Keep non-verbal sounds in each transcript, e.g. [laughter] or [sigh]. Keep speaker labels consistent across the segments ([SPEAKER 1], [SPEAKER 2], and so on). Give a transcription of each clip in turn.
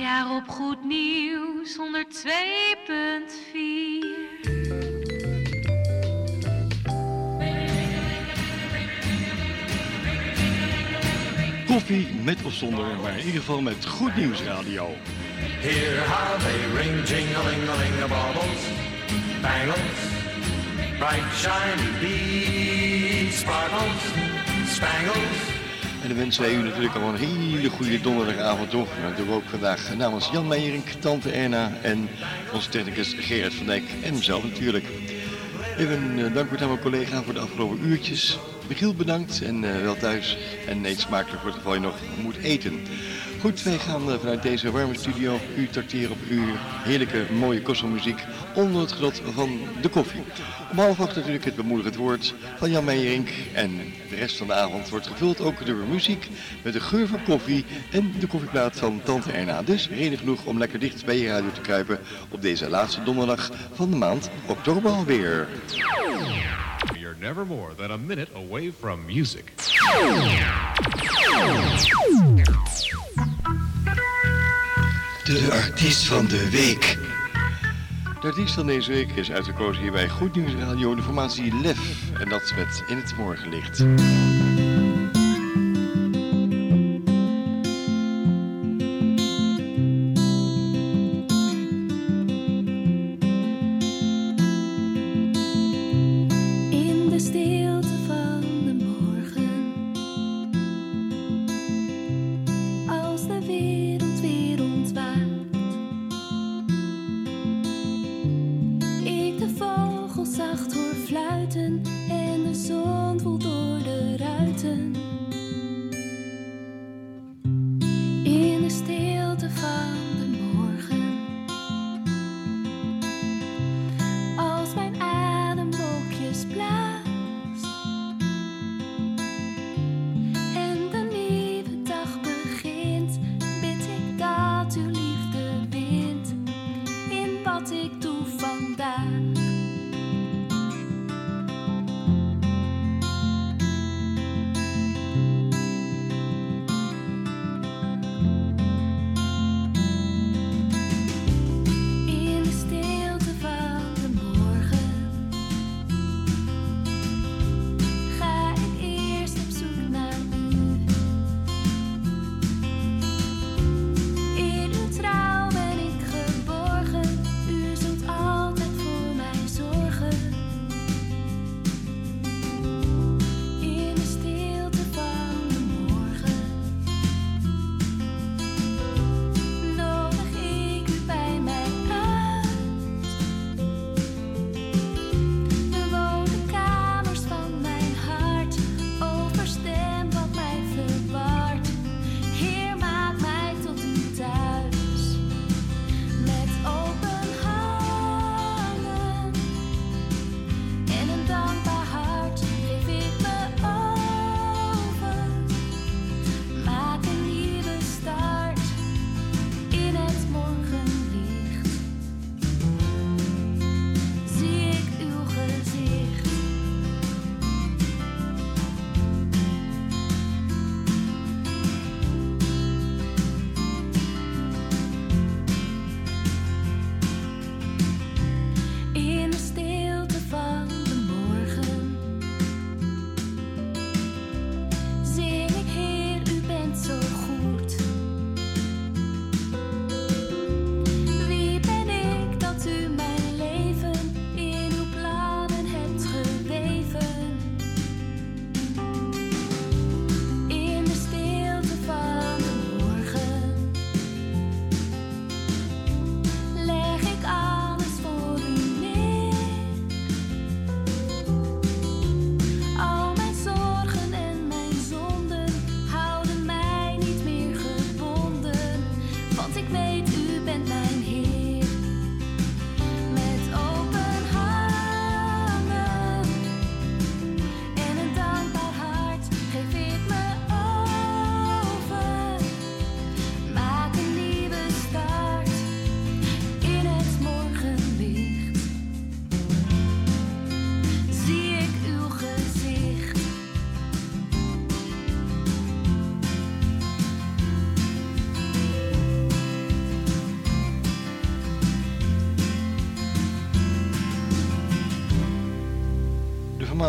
[SPEAKER 1] Najaar op Goed Nieuws 102.4.
[SPEAKER 2] Koffie met of zonder, maar in ieder geval met Goed Nieuws Radio.
[SPEAKER 3] Hear how they ring, jing-a-ling-a-ling, baubles, bangles, bright shiny beads, sparkles, spangles.
[SPEAKER 2] En dan wensen wij u natuurlijk allemaal een hele goede donderdagavond. Dat doen we ook vandaag namens Jan Meijering, tante Erna en onze technicus Gerard van Dijk en mezelf natuurlijk. Even uh, dank aan mijn collega voor de afgelopen uurtjes. Michiel bedankt en uh, wel thuis. En eet smakelijk voor het geval je nog moet eten. Goed, wij gaan uh, vanuit deze warme studio u tracteren op uw heerlijke mooie kostelmuziek onder het genot van de koffie. Om half acht natuurlijk het bemoedigend woord van Jan Meijerink. En de rest van de avond wordt gevuld ook door muziek met de geur van koffie en de koffieplaat van Tante Erna. Dus reden genoeg om lekker dicht bij je radio te kruipen op deze laatste donderdag van de maand oktober alweer.
[SPEAKER 4] You're never more than a minute away from music.
[SPEAKER 2] De artiest van de week. De artiest van deze week is uitgekozen hier bij Goed Nieuws Radio, de formatie LEF. En dat met In het Morgenlicht.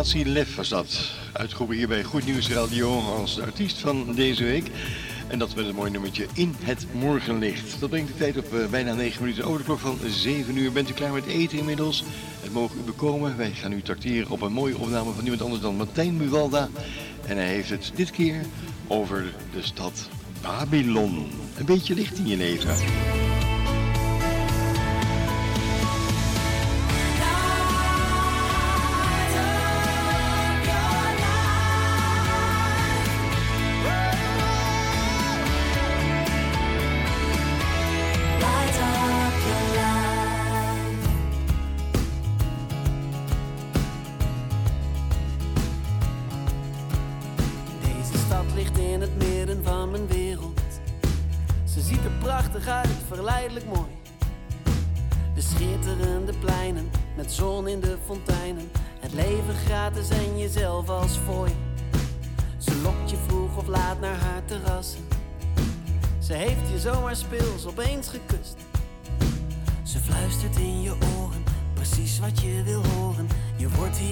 [SPEAKER 2] Formatie Lef was dat. Uitgeroepen hier bij Goed Nieuws Radio als de artiest van deze week. En dat met een mooi nummertje In het Morgenlicht. Dat brengt de tijd op uh, bijna 9 minuten over de klok van 7 uur. Bent u klaar met eten inmiddels? Het mogen u bekomen. Wij gaan u tracteren op een mooie opname van niemand anders dan Martijn Buwalda. En hij heeft het dit keer over de stad Babylon. Een beetje licht in je leven.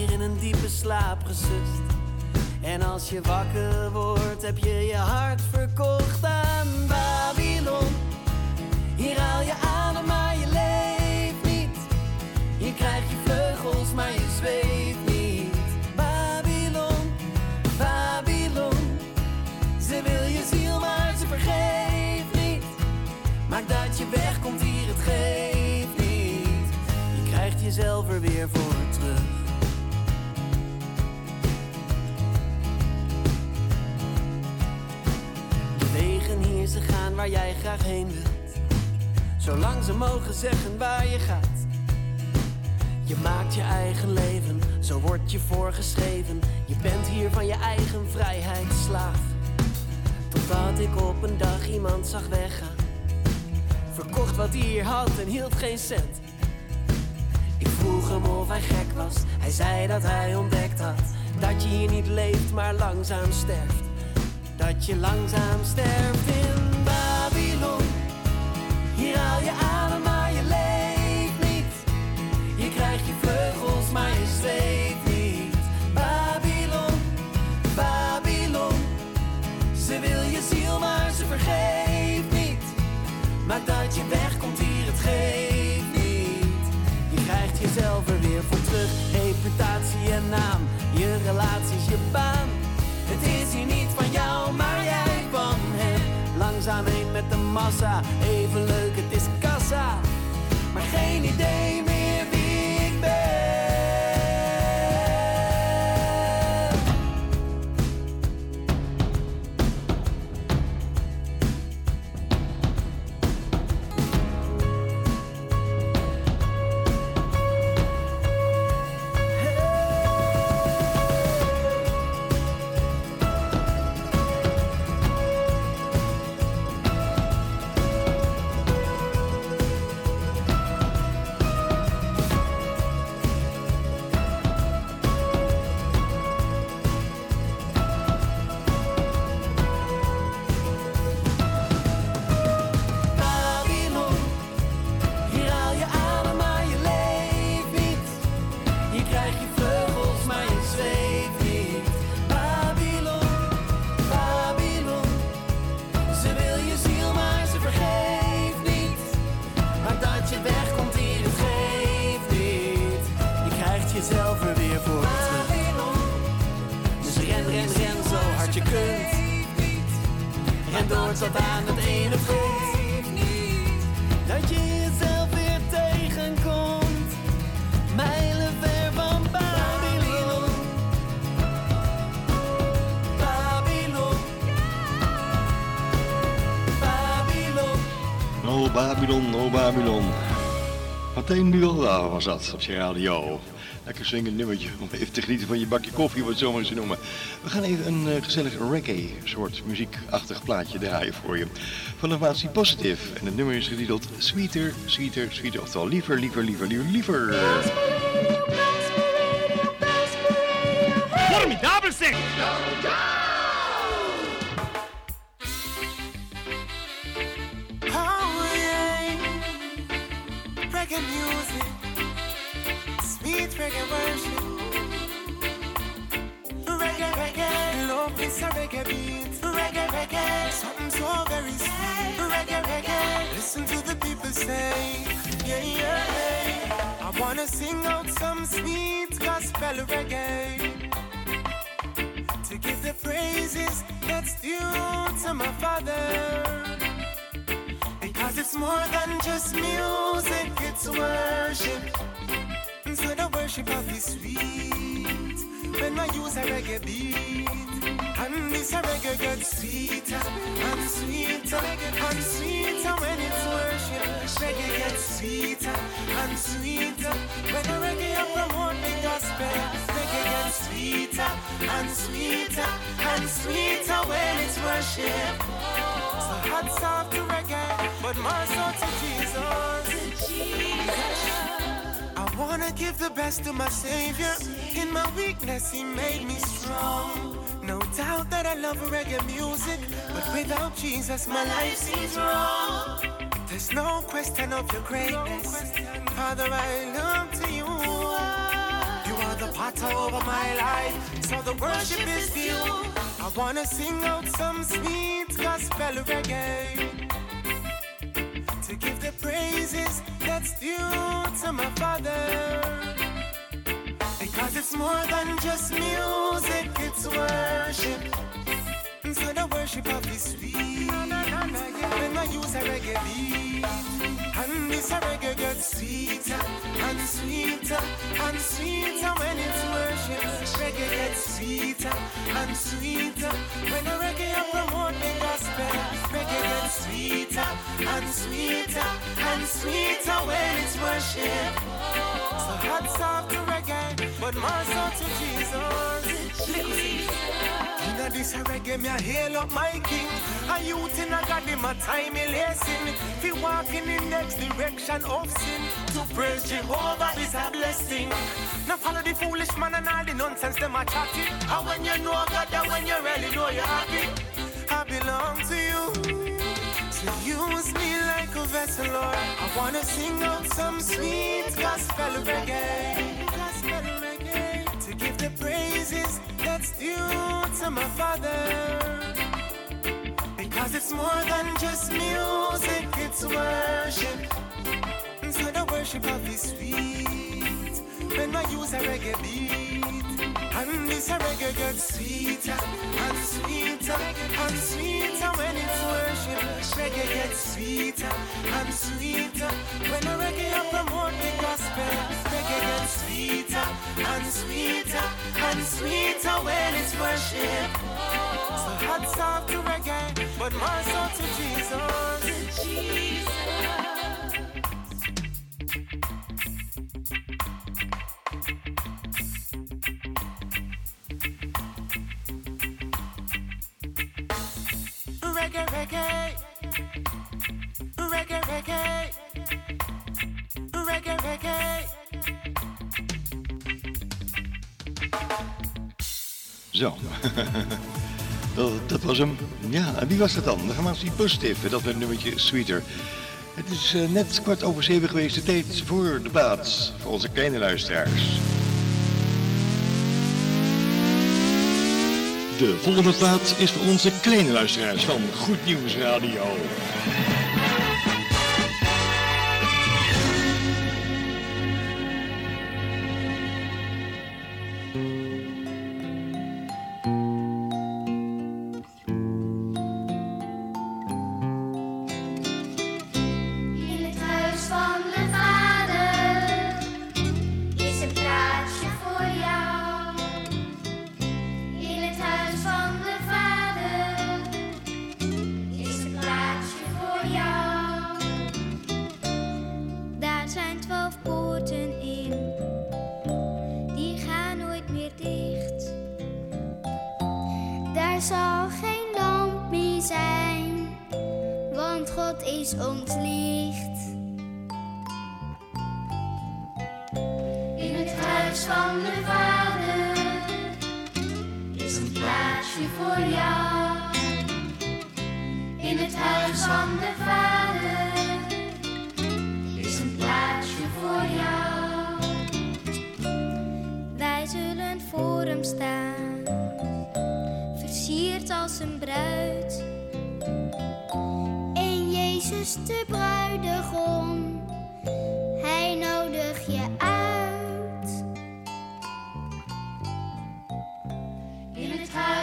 [SPEAKER 5] In een diepe slaap gesust. En als je wakker wordt, heb je je hart verkocht aan Babylon. Hier haal je adem, maar je leeft niet. Hier krijg je vleugels, maar je zweeft niet. Babylon, Babylon. Ze wil je ziel, maar ze vergeet. Maak dat je wegkomt hier, het geeft niet. Je krijgt jezelf er weer voor terug. Wegen hier, ze gaan waar jij graag heen wilt. Zolang ze mogen zeggen waar je gaat. Je maakt je eigen leven, zo wordt je voorgeschreven. Je bent hier van je eigen vrijheid slaaf. Totdat ik op een dag iemand zag weggaan Verkocht wat hij hier had en hield geen cent. Ik vroeg hem of hij gek was. Hij zei dat hij ontdekt had dat je hier niet leeft, maar langzaam sterft. Dat je langzaam sterft in Babylon. Hier haal je adem, maar je leeft niet. Je krijgt je vleugels, maar je zweeft niet. Babylon, Babylon. Ze wil je ziel, maar ze vergeeft niet. Maak dat je wegkomt hier, het geeft niet. Je krijgt jezelf er weer voor terug. Reputatie en naam, je relaties, je baan. Het is hier niet van jou, maar jij van hem. Langzaam heen met de massa, even leuk, het is kassa. Maar geen idee meer
[SPEAKER 2] Martijn Bualda was dat op je radio. Lekker swingend nummertje om even te genieten van je bakje koffie, wat zo maar eens noemen. We gaan even een uh, gezellig reggae soort muziekachtig plaatje draaien voor je. Van de formatie Positive. En het nummer is getiteld Sweeter, Sweeter, Sweeter. Oftewel liever, liever, liever, liever, liever.
[SPEAKER 6] Formidabel zeg! Reggae music, sweet reggae worship. this a reggae beat. Reggae, reggae. Something so very sweet. Reggae, reggae. Listen to the people say, yeah, yeah. I wanna sing out some sweet gospel reggae. To give the praises that's due to my father. Because it's more than just music, it's worship. Worship of the sweet when I use a reggae beat. And this reggae gets sweeter and sweeter and sweeter when it's worship. Reggae gets sweeter and sweeter when the reggae I promote the gospel. Reggae gets sweeter and sweeter and sweeter when it's worship. So hats off to reggae, but more so to Jesus. I wanna give the best to my Savior. In my weakness, He made me strong. No doubt that I love reggae music, but without Jesus, my life seems wrong. There's no question of your greatness. Father, I look to you. You are the potter over my life, so the worship is due. I wanna sing out some sweet gospel reggae to give the praises that's due to my father. Because it's more than just music, it's worship. So the worship of the sweet. When I use a reggae beat, and this reggae gets sweeter and sweeter and sweeter when it's worship. Reggae gets sweeter and sweeter when the reggae I promote the gospel. Reggae gets sweeter and sweeter and sweeter when it's worship. So hats off to reggae, but more so to Jesus. Inna this reggae, me a hail up my king. A youth in a God, him a time he lacing. Fi walking in next direction of sin. To praise Jehovah is a blessing. Now follow the foolish man and all the nonsense them a chatting. And when you know God, that when you really know you're happy, I belong to you. So use me like a vessel, Lord. I wanna sing out some sweet gospel reggae. Gospel reggae. To give the praises that's due to my Father. Because it's more than just music, it's worship. So the worship of His sweet. When I use a reggae beat, and this reggae gets sweeter and sweeter and sweeter when it's worship. Reggae gets sweeter and sweeter when a reggae I promote the gospel. Reggae gets sweeter and sweeter and sweeter when it's worship. So hats off to reggae, but more so to Jesus.
[SPEAKER 2] Zo. [laughs] dat, was hem. Ja, en wie was dat dan? Eens die Positive, dat met nummertje Sweeter. Het is eh, net kwart over zeven geweest. De tijd voor de plaats. Voor onze kleine luisteraars. De volgende plaat is voor onze kleine luisteraars van Goed Nieuws Radio.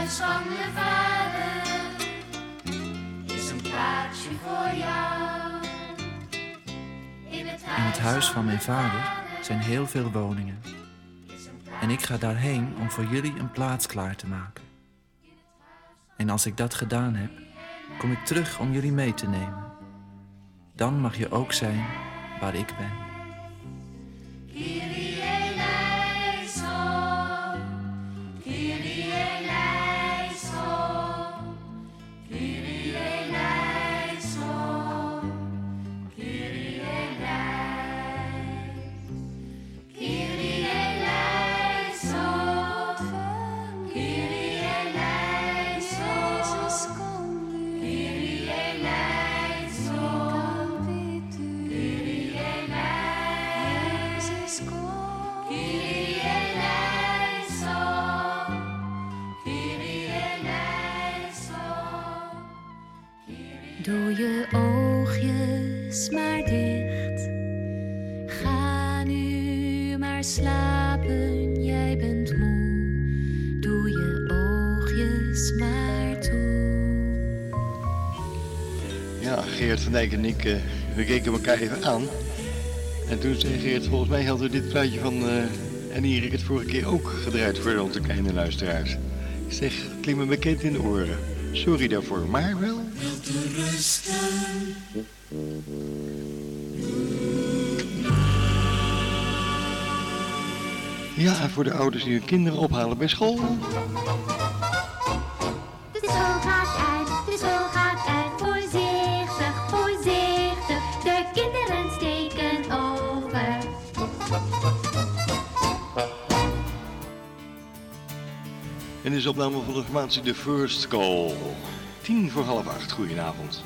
[SPEAKER 7] Huis van de vader is een plaatsje voor jou. In het
[SPEAKER 8] In
[SPEAKER 7] het huis van
[SPEAKER 1] mijn vader zijn heel veel woningen. En ik ga daarheen om voor jullie een plaats klaar te maken. En als ik dat gedaan heb, kom ik terug om jullie mee te nemen. Dan mag je ook zijn waar ik ben.
[SPEAKER 9] Van en ik, eh, we keken elkaar even aan. En toen zei Geert, volgens mij hadden we dit plaatje van eh en Erik het vorige keer ook gedraaid voor onze kleine luisteraars. Ik zeg, klinkt me bekend in de oren. Sorry daarvoor, maar wel. Ja, voor de ouders die hun kinderen ophalen bij school. Dit is opname van de formatie The First Call. Tien voor half acht, goedenavond.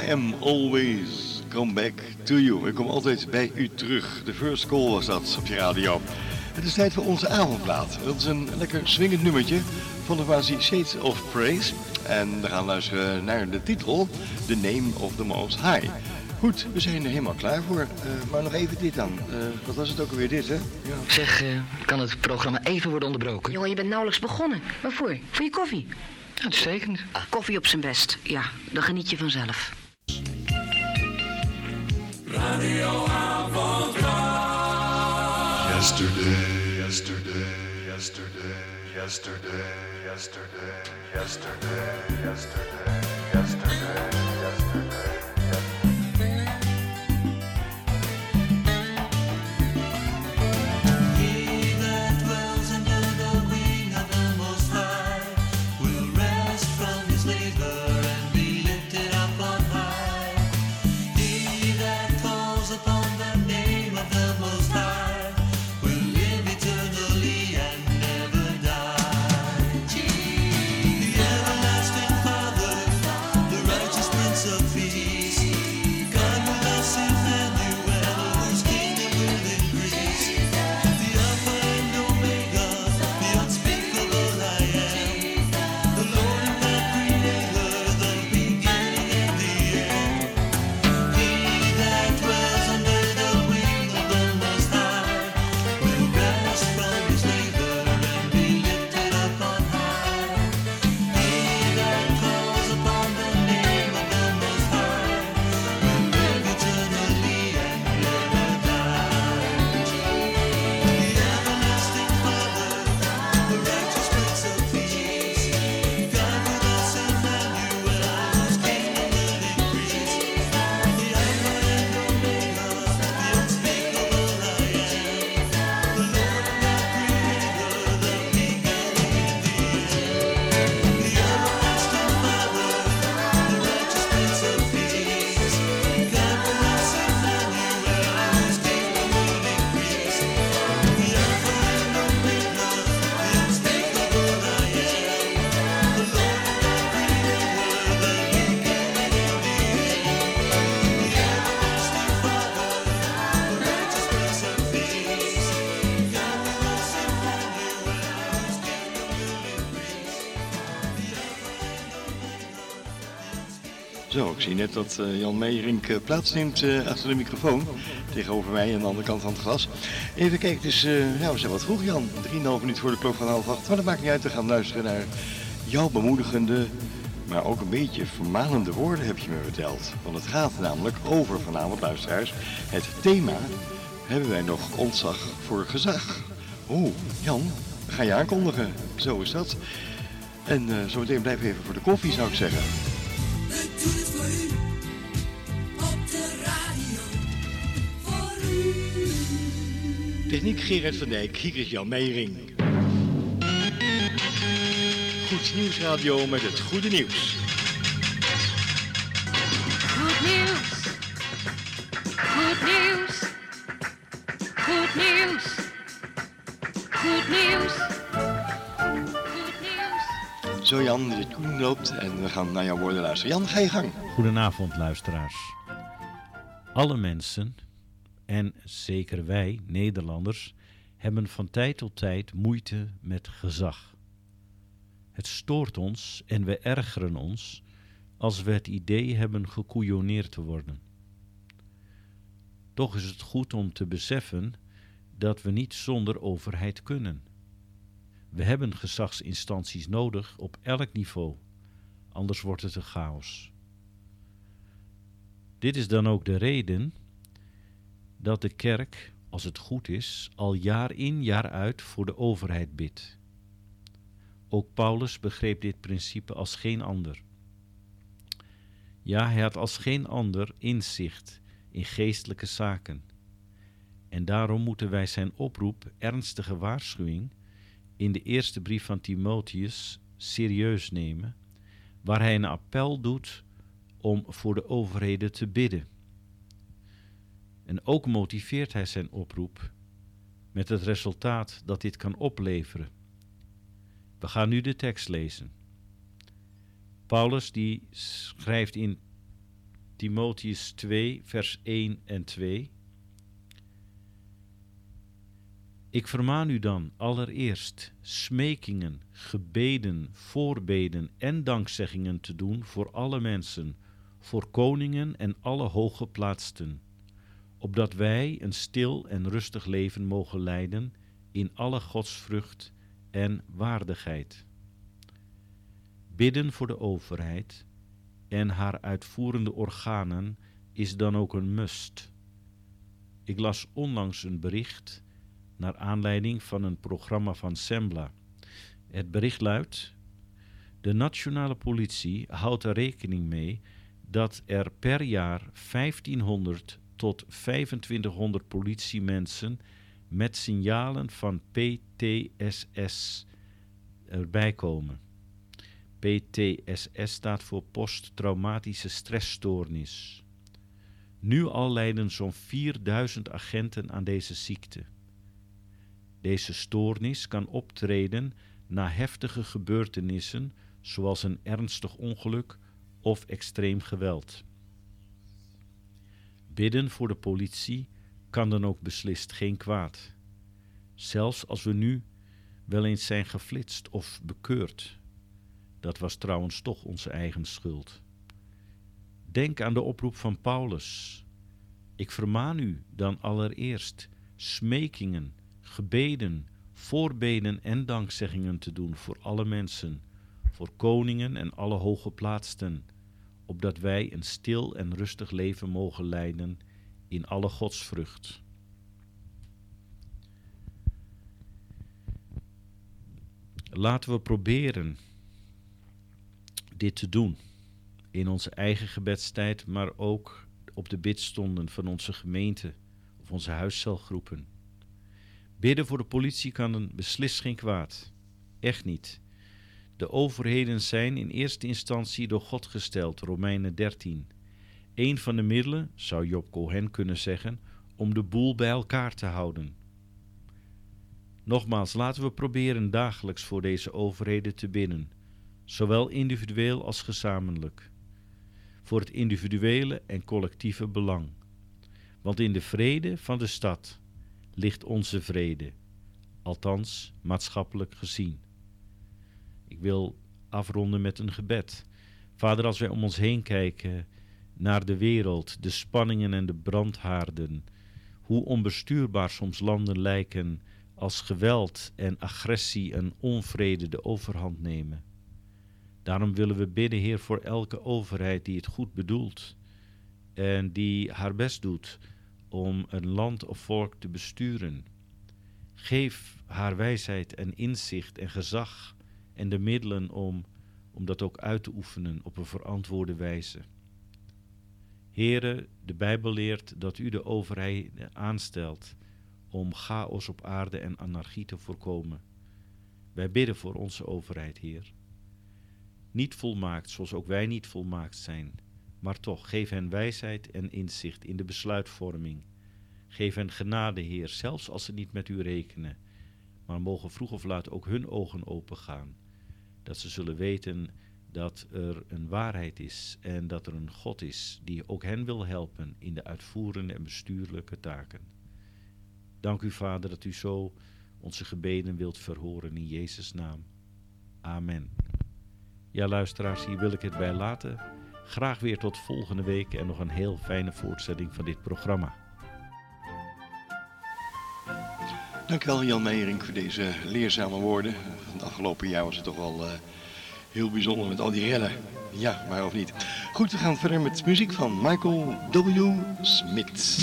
[SPEAKER 10] I
[SPEAKER 11] am always come back to you. Ik kom altijd bij u terug. De first call was dat op je radio. Het is tijd voor onze avondplaat. Dat is een lekker swingend nummertje van de quasi Shades of Praise. En we gaan luisteren naar de titel, The Name of the Most High. Goed, we zijn er helemaal klaar voor. Uh, maar nog even dit dan. Uh, wat was het ook alweer dit, hè? Ja.
[SPEAKER 12] Zeg, uh, kan het programma even worden onderbroken?
[SPEAKER 13] Jongen, je bent nauwelijks begonnen. Waarvoor? Voor je koffie?
[SPEAKER 12] Uitstekend.
[SPEAKER 13] Ah, koffie op zijn best. Ja, dan geniet je vanzelf.
[SPEAKER 14] Radio
[SPEAKER 15] Yesterday, yesterday, yesterday, yesterday, yesterday, yesterday, yesterday, yesterday.
[SPEAKER 11] Zo, zie net dat uh, Jan Meijering uh, plaatsneemt uh, achter de microfoon. Tegenover mij aan de andere kant van het glas. Even kijken, dus ja, we zijn wat vroeg Jan. 3,5 minuten voor de klok van half acht. Maar dat maakt niet uit, we gaan luisteren naar jouw bemoedigende, maar ook een beetje vermanende woorden heb je me verteld. Want het gaat namelijk over vanavond luisteraars. Het thema hebben wij nog ontzag voor gezag. Oeh, Jan, ga je aankondigen. Zo is dat. En uh, zometeen blijf even voor de koffie zou ik zeggen.
[SPEAKER 9] We het voor. Op de radio. Voor u.
[SPEAKER 11] Techniek Gerard van Dijk, hier is Jan Meijering. Goed Nieuwsradio met het goede
[SPEAKER 1] nieuws.
[SPEAKER 11] Zo Jan, de koen loopt en we gaan naar jouw woorden luisteren. Jan, ga je gang.
[SPEAKER 16] Goedenavond, luisteraars. Alle mensen, en zeker wij, Nederlanders, hebben van tijd tot tijd moeite met gezag. Het stoort ons en we ergeren ons als we het idee hebben gekoeioneerd te worden. Toch is het goed om te beseffen dat we niet zonder overheid kunnen. We hebben gezagsinstanties nodig op elk niveau, anders wordt het een chaos. Dit is dan ook de reden dat de kerk, als het goed is, al jaar in jaar uit voor de overheid bidt. Ook Paulus begreep dit principe als geen ander. Ja, hij had als geen ander inzicht in geestelijke zaken. En daarom moeten wij zijn oproep, ernstige waarschuwing, in de eerste brief van Timotheus serieus nemen, waar hij een appel doet om voor de overheden te bidden. En ook motiveert hij zijn oproep met het resultaat dat dit kan opleveren. We gaan nu de tekst lezen. Paulus die schrijft in Timotheus 2, vers 1 en 2. Ik vermaan u dan allereerst smekingen, gebeden, voorbeden en dankzeggingen te doen voor alle mensen, voor koningen en alle hooggeplaatsten, opdat wij een stil en rustig leven mogen leiden in alle godsvrucht en waardigheid. Bidden voor de overheid en haar uitvoerende organen is dan ook een must. Ik las onlangs een bericht naar aanleiding van een programma van Sembla. Het bericht luidt: De nationale politie houdt er rekening mee dat er per jaar 1500 tot 2500 politiemensen met signalen van PTSS erbij komen. PTSS staat voor posttraumatische stressstoornis. Nu al lijden zo'n 4000 agenten aan deze ziekte. Deze stoornis kan optreden na heftige gebeurtenissen zoals een ernstig ongeluk of extreem geweld. Bidden voor de politie kan dan ook beslist geen kwaad. Zelfs als we nu wel eens zijn geflitst of bekeurd. Dat was trouwens toch onze eigen schuld. Denk aan de oproep van Paulus. Ik vermaan u dan allereerst smekingen, gebeden, voorbeden en dankzeggingen te doen voor alle mensen, voor koningen en alle hooggeplaatsten, opdat wij een stil en rustig leven mogen leiden in alle godsvrucht. Laten we proberen dit te doen in onze eigen gebedstijd, maar ook op de bidstonden van onze gemeente of onze huiscelgroepen. Bidden voor de politie kan een beslist geen kwaad. Echt niet. De overheden zijn in eerste instantie door God gesteld, Romeinen 13. Een van de middelen, zou Job Cohen kunnen zeggen, om de boel bij elkaar te houden. Nogmaals, laten we proberen dagelijks voor deze overheden te bidden, zowel individueel als gezamenlijk, voor het individuele en collectieve belang. Want in de vrede van de stad ligt onze vrede, althans maatschappelijk gezien. Ik wil afronden met een gebed. Vader, als wij om ons heen kijken naar de wereld, de spanningen en de brandhaarden, hoe onbestuurbaar soms landen lijken als geweld en agressie en onvrede de overhand nemen. Daarom willen we bidden, Heer, voor elke overheid die het goed bedoelt en die haar best doet om een land of volk te besturen. Geef haar wijsheid en inzicht en gezag en de middelen om, om dat ook uit te oefenen op een verantwoorde wijze. Heren, de Bijbel leert dat u de overheid aanstelt om chaos op aarde en anarchie te voorkomen. Wij bidden voor onze overheid, Heer. Niet volmaakt zoals ook wij niet volmaakt zijn, maar toch geef hen wijsheid en inzicht in de besluitvorming. Geef hen genade, Heer, zelfs als ze niet met u rekenen, maar mogen vroeg of laat ook hun ogen opengaan, dat ze zullen weten dat er een waarheid is en dat er een God is die ook hen wil helpen in de uitvoerende en bestuurlijke taken. Dank u, Vader, dat u zo onze gebeden wilt verhoren in Jezus' naam. Amen. Ja, luisteraars, hier wil ik het bij laten. Graag weer tot volgende week en nog een heel fijne voortzetting van dit programma.
[SPEAKER 2] Dankjewel Jan Meijering voor deze leerzame woorden. Het afgelopen jaar was het toch wel uh, heel bijzonder met al die rellen. Ja, maar of niet. Goed, we gaan verder met muziek van Michael W. Smith.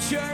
[SPEAKER 17] Church.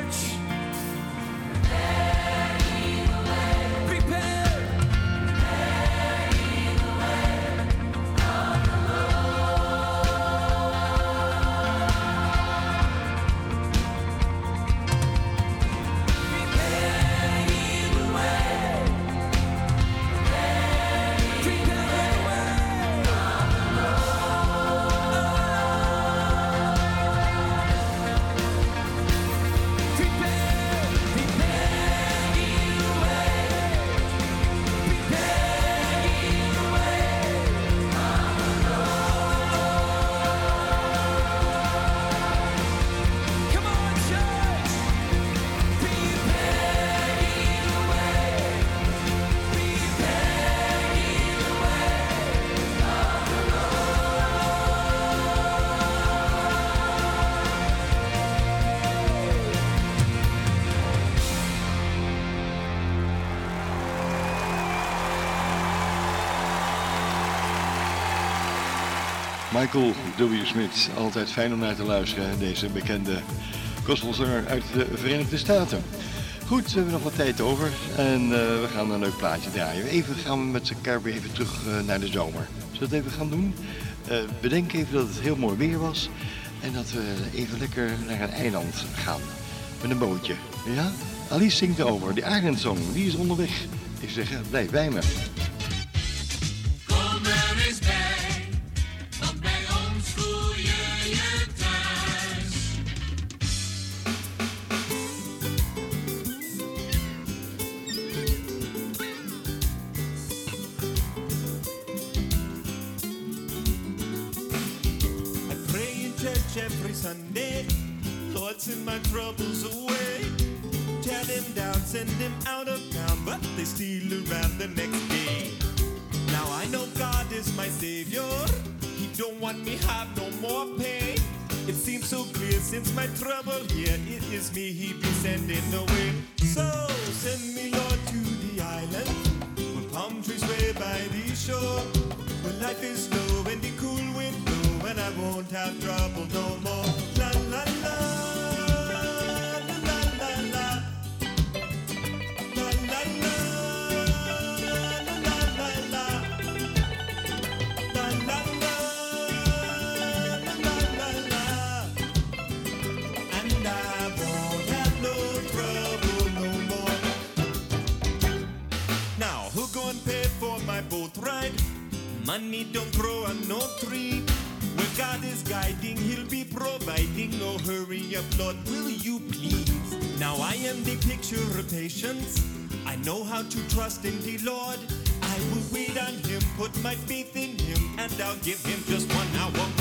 [SPEAKER 2] Michael W. Smith, altijd fijn om naar te luisteren. Deze bekende gospelzanger uit de Verenigde Staten. Goed, we hebben nog wat tijd over en eh, we gaan een leuk plaatje draaien. Even gaan we met elkaar weer even terug eh, naar de zomer. Zullen we het even gaan doen? Eh bedenk even dat het heel mooi weer was en dat we even lekker naar een eiland gaan. Met een bootje. Ja? Alice zingt over, de Island Song, die is onderweg. Ik zeg, blijf bij me.
[SPEAKER 18] Guiding, He'll be providing. No hurry up, Lord, will you please? Now I am the picture of patience. I know how to trust in the Lord. I will wait on Him, put my faith in Him, and I'll give Him just one hour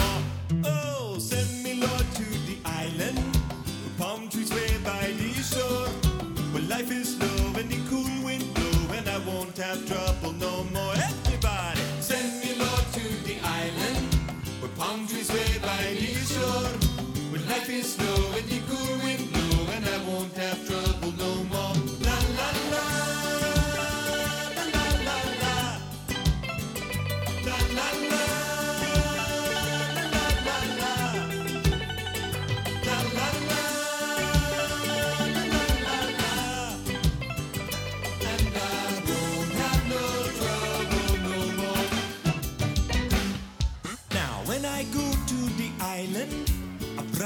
[SPEAKER 18] if it's snow.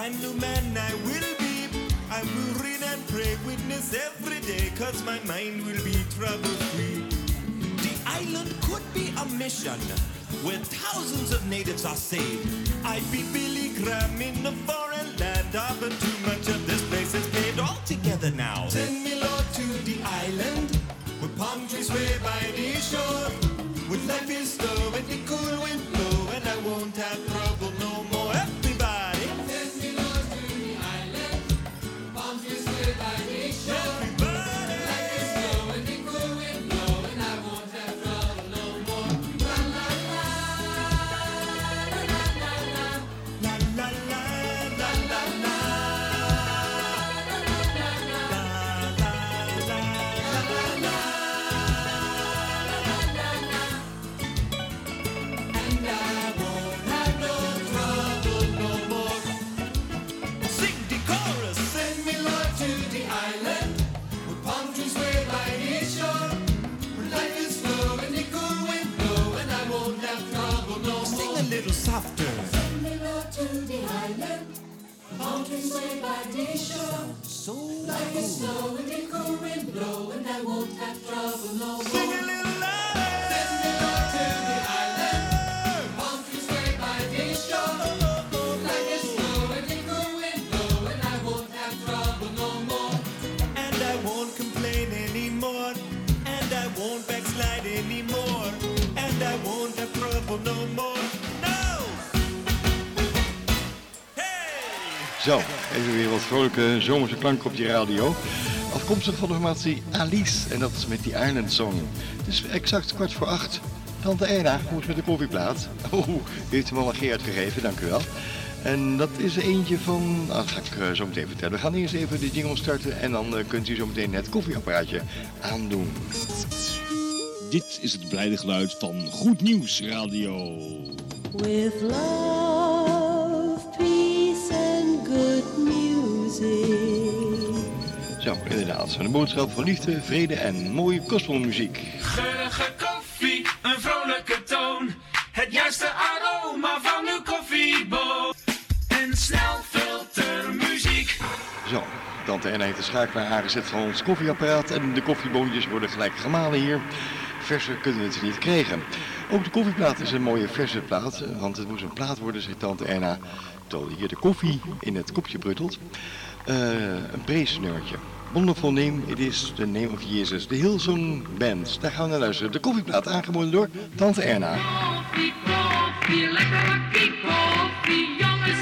[SPEAKER 18] Brand new man I will be. I will read and pray, witness every day, cause my mind will be trouble free. The island could be a mission where thousands of natives are saved. I'd be Billy Graham in a foreign land, ah, but too much of this place is paid altogether now. Send
[SPEAKER 2] vrolijke zomerse klanken op die radio. Afkomstig van de formatie Alice en dat is met die Island Song. Het is exact kwart voor acht. Tante Erna, hoe is het met de koffieplaat? Oh, u heeft hem al een Gerard gegeven, dank u wel. En dat is eentje van, nou, dat ga ik eh, zo meteen vertellen. We gaan eerst even de jingle starten en dan eh, kunt u zo meteen het koffieapparaatje aandoen.
[SPEAKER 17] Dit is het blijde geluid van Goed Nieuws Radio.
[SPEAKER 19] With love
[SPEAKER 2] Zo, inderdaad. Een boodschap van liefde, vrede en mooie gospelmuziek.
[SPEAKER 17] Geurige koffie, een vrolijke toon. Het juiste aroma van uw koffieboon. En snelfiltermuziek.
[SPEAKER 2] Zo, Tante Anna heeft de schakelaar aangezet van ons koffieapparaat en de koffieboontjes worden gelijk gemalen hier. Verser kunnen we het niet krijgen. Ook de koffieplaat is een mooie verse plaat, want het moest een plaat worden, zegt Tante Anna. Terwijl hier de koffie in het kopje bruttelt. Eh, een preesnummertje. Wonderful name, it is the name of Jesus. De Hillsong Band. Daar gaan we naar luisteren. De koffieplaat aangeboden door Tante Erna.
[SPEAKER 1] Koffie, koffie, jongens,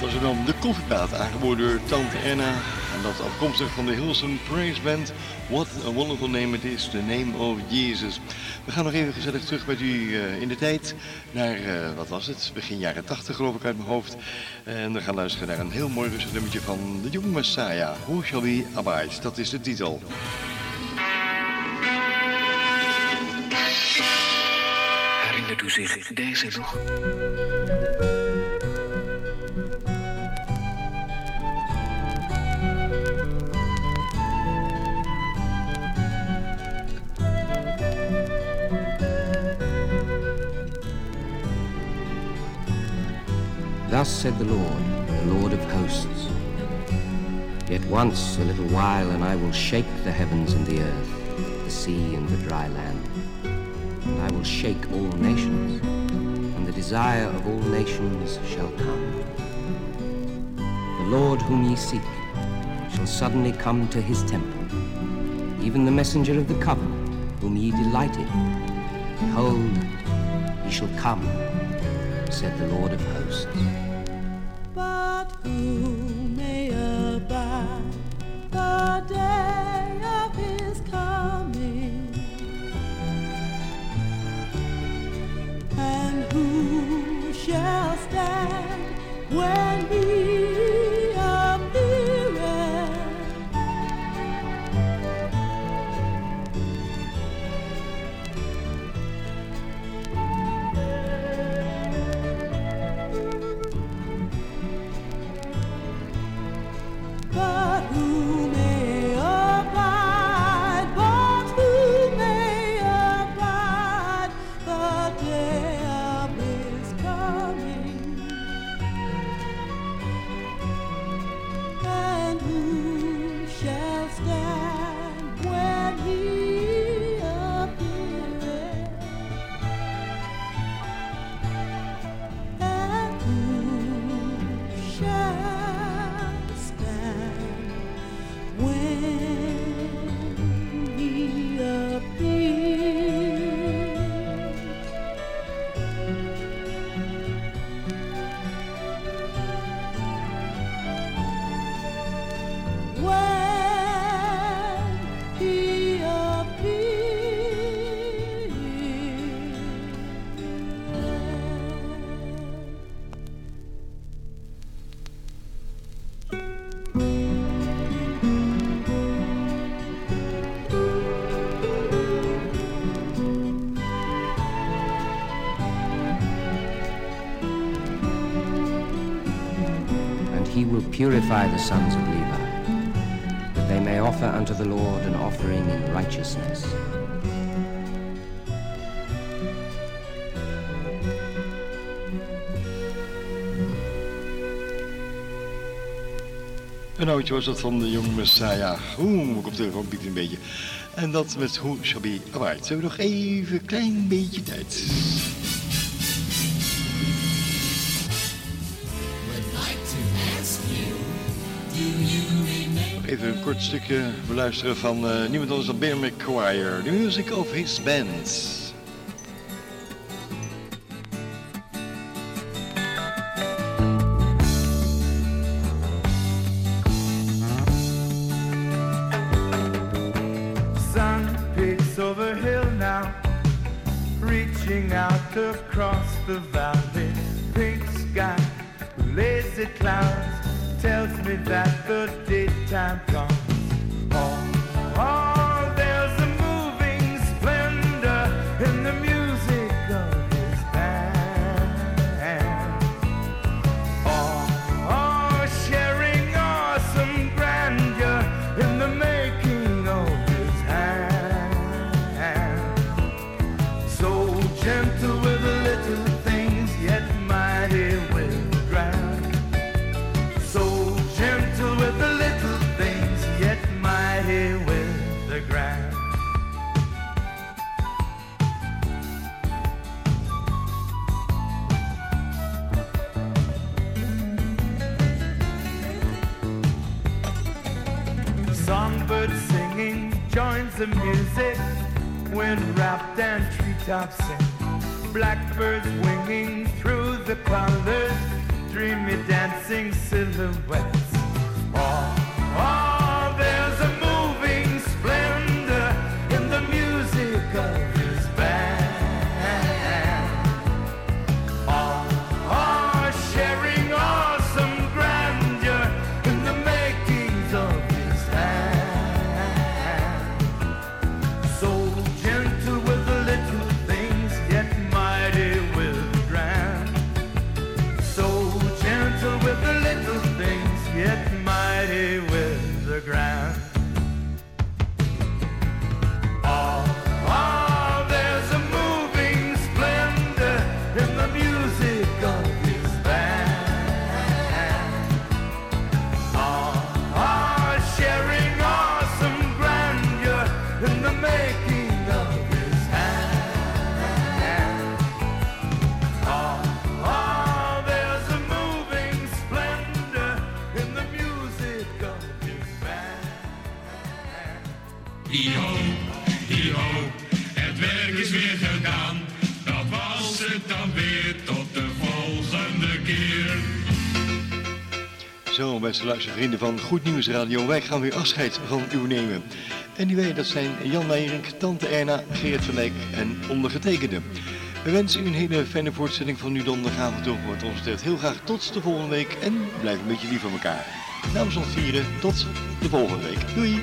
[SPEAKER 2] dat was dan de koffiepraat, aangeboden door Tante Anna. En dat afkomstig van de Hilson Praise Band. What a wonderful name it is, the name of Jesus. We gaan nog even gezellig terug met u eh, in de tijd. Naar, eh, wat was het, begin jaren 80 geloof ik uit mijn hoofd. En we gaan luisteren naar een heel mooi rustig nummertje van de Young Messiah. Who shall we abide? Dat is de titel.
[SPEAKER 12] Herinnert u zich deze nog?
[SPEAKER 20] Thus said the Lord, the Lord of hosts. Yet once a little while, and I will shake the heavens and the earth, the sea and the dry land. And I will shake all nations, and the desire of all nations shall come. The Lord whom ye seek shall suddenly come to his temple, even the messenger of the covenant whom ye delighted. Behold, he shall come, said the Lord of hosts. Purify the sons of Levi, that they may offer unto the Lord an offering in righteousness.
[SPEAKER 2] Een oudje was dat van de Young Messiah. Oeh, mijn koptelefoon piept een beetje. En dat met Who Shall Be Abide. Zo nog even een klein beetje tijd. Kort stukje beluisteren van eh, niemand anders dan Bear McQuire. The music of his band.
[SPEAKER 21] Sun peaks over hill now, reaching out across the valley.
[SPEAKER 2] Luistervrienden van Goed Nieuws Radio, wij gaan weer afscheid van u nemen. En die wij, dat zijn Jan Meijering, Tante Erna, Geert van Dijk en ondergetekende. We wensen u een hele fijne voortzetting van uw donderdagavond toe. Wat ons betreft heel graag tot de volgende week en blijf een beetje lief van elkaar. Namens ons vieren, tot de volgende week. Doei!